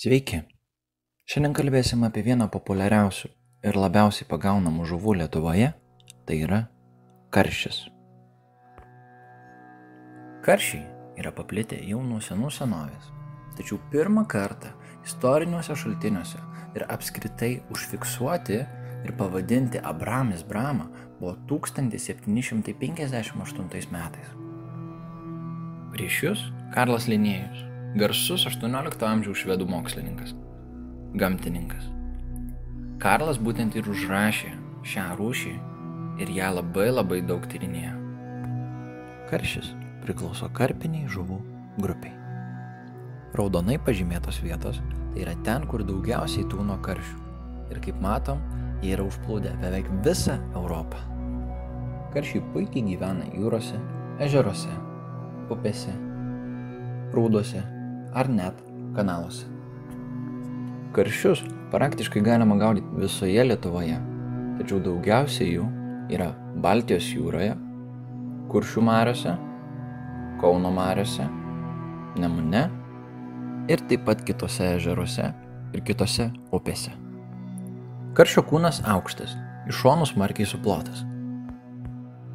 Sveiki. Šiandien kalbėsim apie vieną populiariausių ir labiausiai pagaunamų žuvų Lietuvoje, tai yra karšis. Karšiai yra paplitę jau nuo senų senovės, tačiau pirmą kartą istoriniuose šaltiniuose ir apskritai užfiksuoti ir pavadinti Abramis Brama buvo 1758 metais. Prieš jūs Karlas Linėjus, garsus 18 amžiaus švedų mokslininkas, gamtininkas. Karlas būtent ir užrašė šią rūšį ir ją labai labai daug tyrinėjo. Karšis priklauso karpiniai žuvų grupiai. Raudonai pažymėtos vietos tai yra ten, kur daugiausiai tūno karšių. Ir kaip matom, jie yra užplūdę beveik visą Europą. Karšiai puikiai gyvena jūrose, ežeruose, upėse, prūduose ar net kanaluose. Karšius praktiškai galima gaudyti visoje Lietuvoje, tačiau daugiausiai jų yra Baltijos jūroje, Kuršių mariuose, Kauno mariuose, Nemune ir taip pat kitose ežeruose ir kitose upėse. Karšio kūnas aukštas, iš šonų smarkiai suplotas.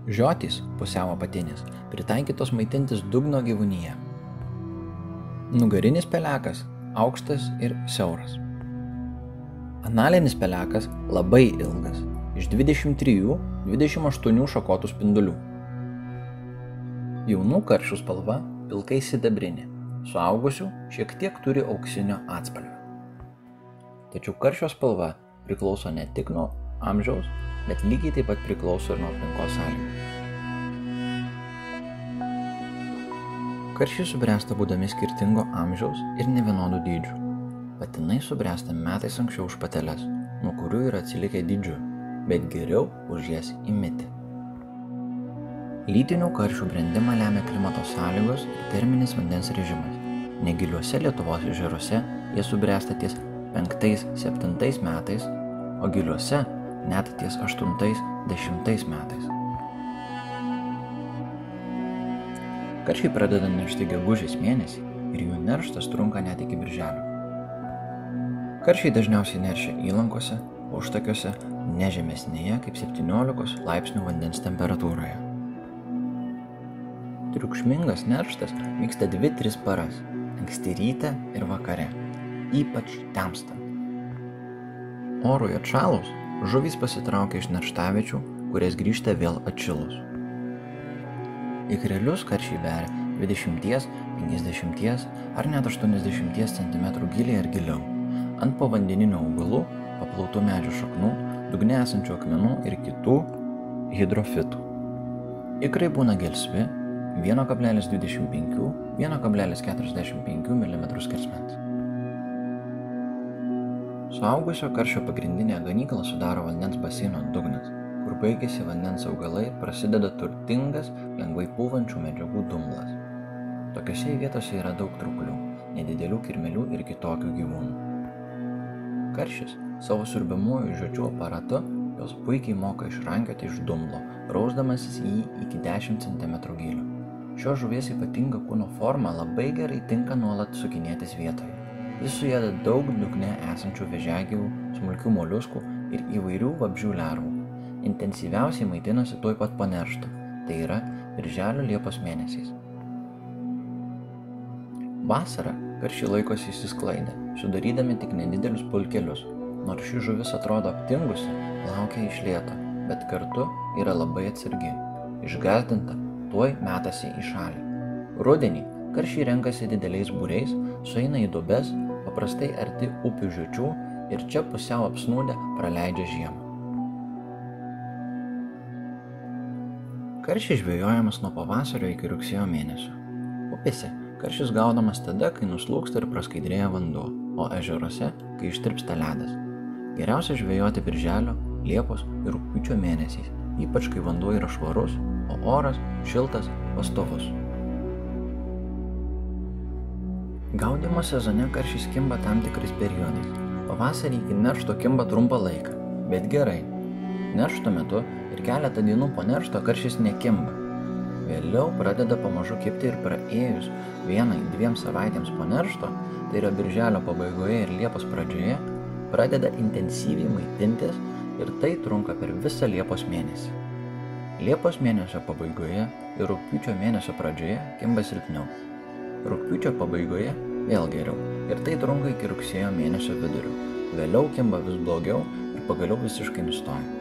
Žiotys pusiau apatinis, pritaikytos maitintis dugno gyvūnyje. Nugarinis pelekas aukštas ir siauras. Analinis pelekas labai ilgas, iš 23-28 šakotų spindulių. Jaunų karšių spalva pilkai sidabrinė, suaugusių šiek tiek turi auksinio atspalvio. Tačiau karšio spalva priklauso ne tik nuo amžiaus, bet lygiai taip pat priklauso ir nuo aplinkos sąlygų. Karšiai subręsta būdami skirtingo amžiaus ir nevienodų dydžių. Patinai subręsta metais anksčiau už pateles, nuo kurių yra atsilikę dydžiu, bet geriau už jas įmiti. Lytinių karšių brendimą lemia klimato sąlygos ir terminis vandens režimas. Negiliuose Lietuvos ežeruose jie subręsta ties 5-7 metais, o giliuose net ties 8-10 metais. Karšiai pradeda neršti gegužės mėnesį ir jų nerštas trunka net iki birželio. Karšiai dažniausiai neršia įlankose, užtakiuose, nežemesnėje kaip 17 laipsnių vandens temperatūroje. Triukšmingas nerštas vyksta 2-3 paras - anksti ryte ir vakare, ypač temstant. Orui atšalus, žuvys pasitraukia iš nerštaviečių, kurias grįžta vėl atšilus. Ikrelius karšiai beria 20, 50 ar net 80 cm giliai ar giliau, ant povandeninių augalų, paplautų medžių šaknų, dugne esančių akmenų ir kitų hidrofitų. Ikrai būna gelsvi 1,25-1,45 mm skersmens. Suaugusio karšio pagrindinė ganykla sudaro vandens baseino dugnas kur baigiasi vandens augalai ir prasideda turtingas, lengvai pūvančių medžiagų dumblas. Tokiose vietose yra daug truklių, nedidelių kirmelių ir kitokių gyvūnų. Karšis savo surbiamųjų žodžių aparatu jos puikiai moka išrankioti iš dumblo, rausdamasis jį iki 10 cm gylio. Šios žuvies ypatinga kūno forma labai gerai tinka nuolat sukinėtis vietoje. Jis suėda daug dugne esančių vežiagyvų, smulkių moliuskų ir įvairių vabžių lervų intensyviausiai maitinasi tuoj pat po neršto, tai yra birželio Liepos mėnesiais. Vasarą karšiai laikosi įsisklaidę, sudarydami tik nedidelius pulkelius, nors ši žuvis atrodo aptingusi, laukia iš lėto, bet kartu yra labai atsargi. Išgazdinta, tuoj metasi į šalį. Rudenį karšiai renkasi dideliais būreis, sueina į dubes, paprastai arti upių žiočių ir čia pusiau apsnūdę praleidžia žiemą. Karšys žvejojamas nuo pavasario iki rugsėjo mėnesio. Upėse karšys gaunamas tada, kai nuslūksta ir praskaidrėja vanduo, o ežeruose, kai ištirpsta ledas. Geriausia žvejoti birželio, liepos ir rūpiučio mėnesiais, ypač kai vanduo yra švarus, o oras šiltas, pastovus. Gaudimo sezone karšys kimba tam tikrais periodais. Pavasarį iki neršto kimba trumpą laiką, bet gerai. Neršto metu ir keletą dienų po neršto karšis nekimba. Vėliau pradeda pamažu kipti ir praėjus vienai, dviem savaitėms po neršto, tai yra birželio pabaigoje ir Liepos pradžioje, pradeda intensyviai maitintis ir tai trunka per visą Liepos mėnesį. Liepos mėnesio pabaigoje ir rūpiučio mėnesio pradžioje kimba silpniau. Rūpiučio pabaigoje vėl geriau ir tai trunka iki rugsėjo mėnesio vidurio. Vėliau kimba vis blogiau ir pagaliau visiškai nustoja.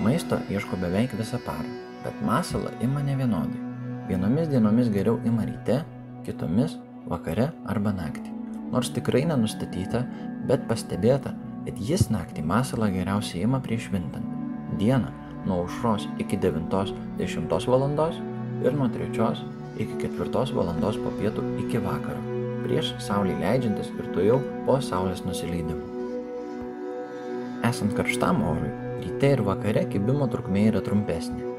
Maisto ieško beveik visą parą, bet masalą ima ne vienodai. Vienomis dienomis geriau ima ryte, kitomis vakare arba naktį. Nors tikrai nenustatyta, bet pastebėta, kad jis naktį masalą geriausiai ima prieš vintant. Dieną nuo aušros iki 9-10 val. ir nuo 3 iki 4 val. po pietų iki vakaro, prieš saulį leidžiantis ir tu jau po saulės nusileidimo. Esant karštam orui, Ryte ir vakare kibimo trukmė yra trumpesnė.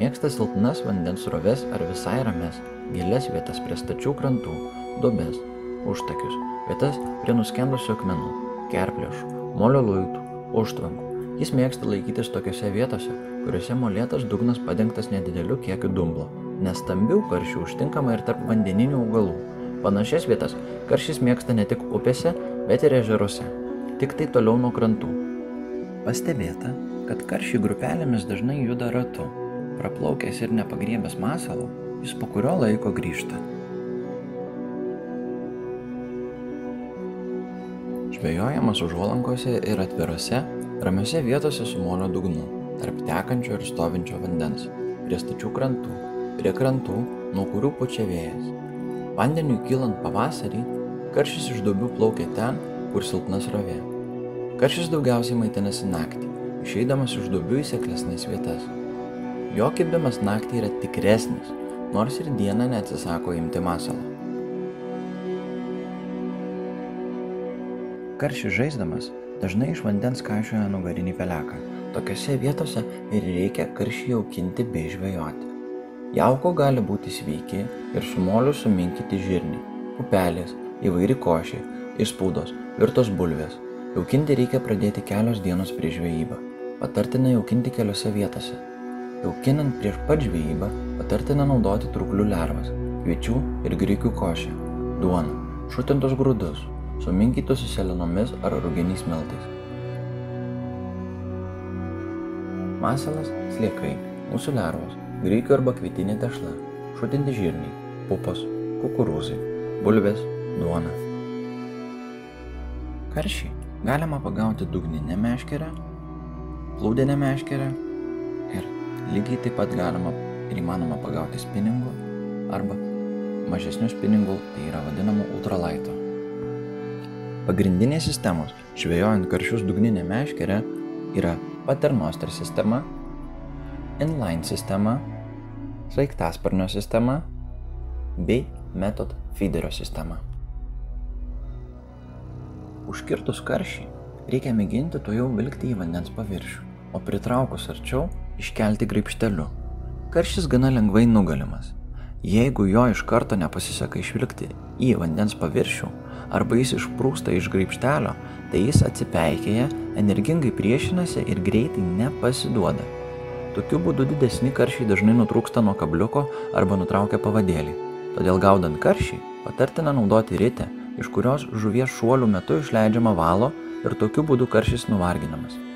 Mėgsta silpnas vandens roves ar visai rames, gilias vietas prie stačių krantų, dubes, užtakius, vietas prie nuskendusių akmenų, kerplėšų, molio luitų, užtvankų. Jis mėgsta laikytis tokiose vietose, kuriuose molėtas dugnas padengtas nedideliu kiekiu dumblo, nes stambių karšių užtinkama ir tarp vandeninių augalų. Panašias vietas karšys mėgsta ne tik upėse, bet ir ežeruose, tik tai toliau nuo krantų. Pastebėta, kad karšiai grupelėmis dažnai juda ratu. Praplaukęs ir nepagriebęs masalo, jis po kurio laiko grįžta. Žvejojamas užuolankose ir atvirose, ramiose vietose su molio dugnu, tarp tekančio ir stovinčio vandens, prie stačių krantų, prie krantų, nuo kurių pučia vėjas. Vandeniui kylant pavasarį, karšys iš dubių plaukia ten, kur silpnas rovė. Karšys daugiausiai maitinasi naktį, išeidamas iš duobių į seklesnės vietas. Jo kibimas naktį yra tikresnis, nors ir dieną neatsisako imti masalą. Karšį žaisdamas dažnai iš vandens kažioja nugarinį peleką. Tokiose vietose ir reikia karšį jaukinti bei žvejoti. Jauko gali būti sveiki ir su moliu suminkyti žirnį, pupelės, įvairi košė, įspūdos, virtos bulvės. Jaukinti reikia pradėti kelios dienos prieš žvejybą patartina jaukinti keliose vietose. Jaukinant prieš pat žvejybą patartina naudoti trūklių lervas, kviečių ir grikių košę, duoną, šutintus grūdus, suminkytus su selenomis ar ruginiais miltais. Masalas - sliekai, mūsų lervos, grikių arba kvietinė tešla, šutinti žirniai, pupos, kukurūzai, bulvės, duona. Karšį galima pagauti dugninę meškerę plūdinę meškerę ir lygiai taip pat galima ir įmanoma pagauti spiningų arba mažesnių spiningų, tai yra vadinamų ultralaito. Pagrindinės sistemos žvejojant karšius dugninę meškerę yra paternoster sistema, inline sistema, sraigtasparnio sistema bei metod feederio sistema. Užkirtus karšį reikia mėginti to jau vilkti į vandens paviršių o pritraukus arčiau iškelti graipšteliu. Karštis gana lengvai nugalimas. Jeigu jo iš karto nepasiseka išvilkti į vandens paviršių arba jis išprūsta iš graipštelio, tai jis atsipeikėja, energingai priešinasi ir greitai nepasiduoda. Tokiu būdu didesni karšiai dažnai nutrūksta nuo kabliuko arba nutraukia pavadėlį. Todėl gaudant karšį patartina naudoti ritę, iš kurios žuvies šuolių metu išleidžiama valo ir tokiu būdu karšys nuvarginamas.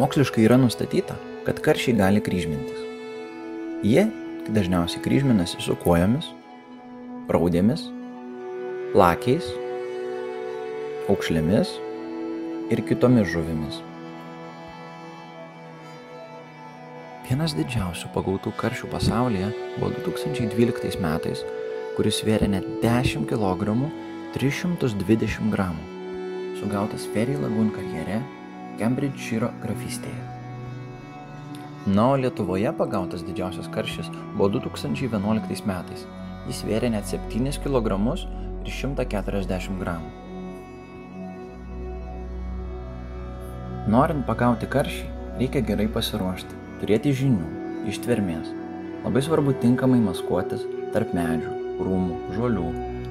Moksliškai yra nustatyta, kad karšiai gali kryžmintis. Jie dažniausiai kryžminasi su kojomis, raudėmis, lakiais, aukšlėmis ir kitomis žuvimis. Vienas didžiausių pagautų karšių pasaulyje buvo 2012 metais, kuris svėrė net 10 kg 320 g. Sugautas Ferry Lagoon karjere Kembridžšyro grafystėje. Na, o Lietuvoje pagautas didžiausias karšis buvo 2011 metais. Jis svėrė net 7 kg ir 140 g. Norint pagauti karšį, reikia gerai pasiruošti, turėti žinių, ištvermės. Labai svarbu tinkamai maskuotis tarp medžių, rūmų, žolių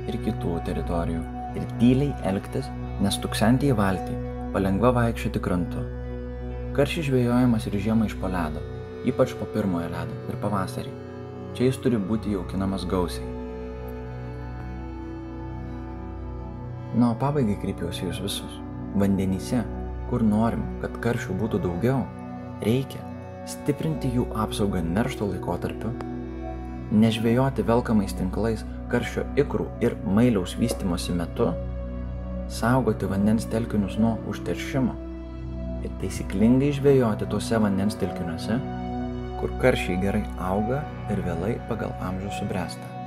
ir kitų teritorijų ir tyliai elgtis, nestuksenti į valtį palengva vaikščioti krantu. Karšys žvejojamas ir žiemą iš poledo. ypač po pirmojo ledo ir pavasarį. Čia jis turi būti jaukinamas gausiai. Na, o pabaigai kreipiuosi jūs visus. Vandenyse, kur norim, kad karšių būtų daugiau, reikia stiprinti jų apsaugą neršto laikotarpiu, nežvėjoti velkamais tinklais karščio ikrų ir mailiaus vystimosi metu, saugoti vandens telkinius nuo užteršimo ir taisyklingai žvėjoti tuose vandens telkiniuose, kur karšiai gerai auga ir vėlai pagal amžių subręsta.